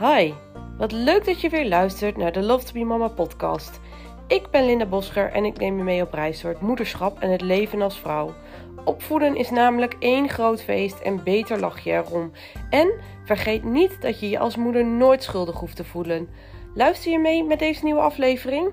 Hi, wat leuk dat je weer luistert naar de Love to Be Mama podcast. Ik ben Linda Boscher en ik neem je mee op reis door het moederschap en het leven als vrouw. Opvoeden is namelijk één groot feest en beter lach je erom. En vergeet niet dat je je als moeder nooit schuldig hoeft te voelen. Luister je mee met deze nieuwe aflevering?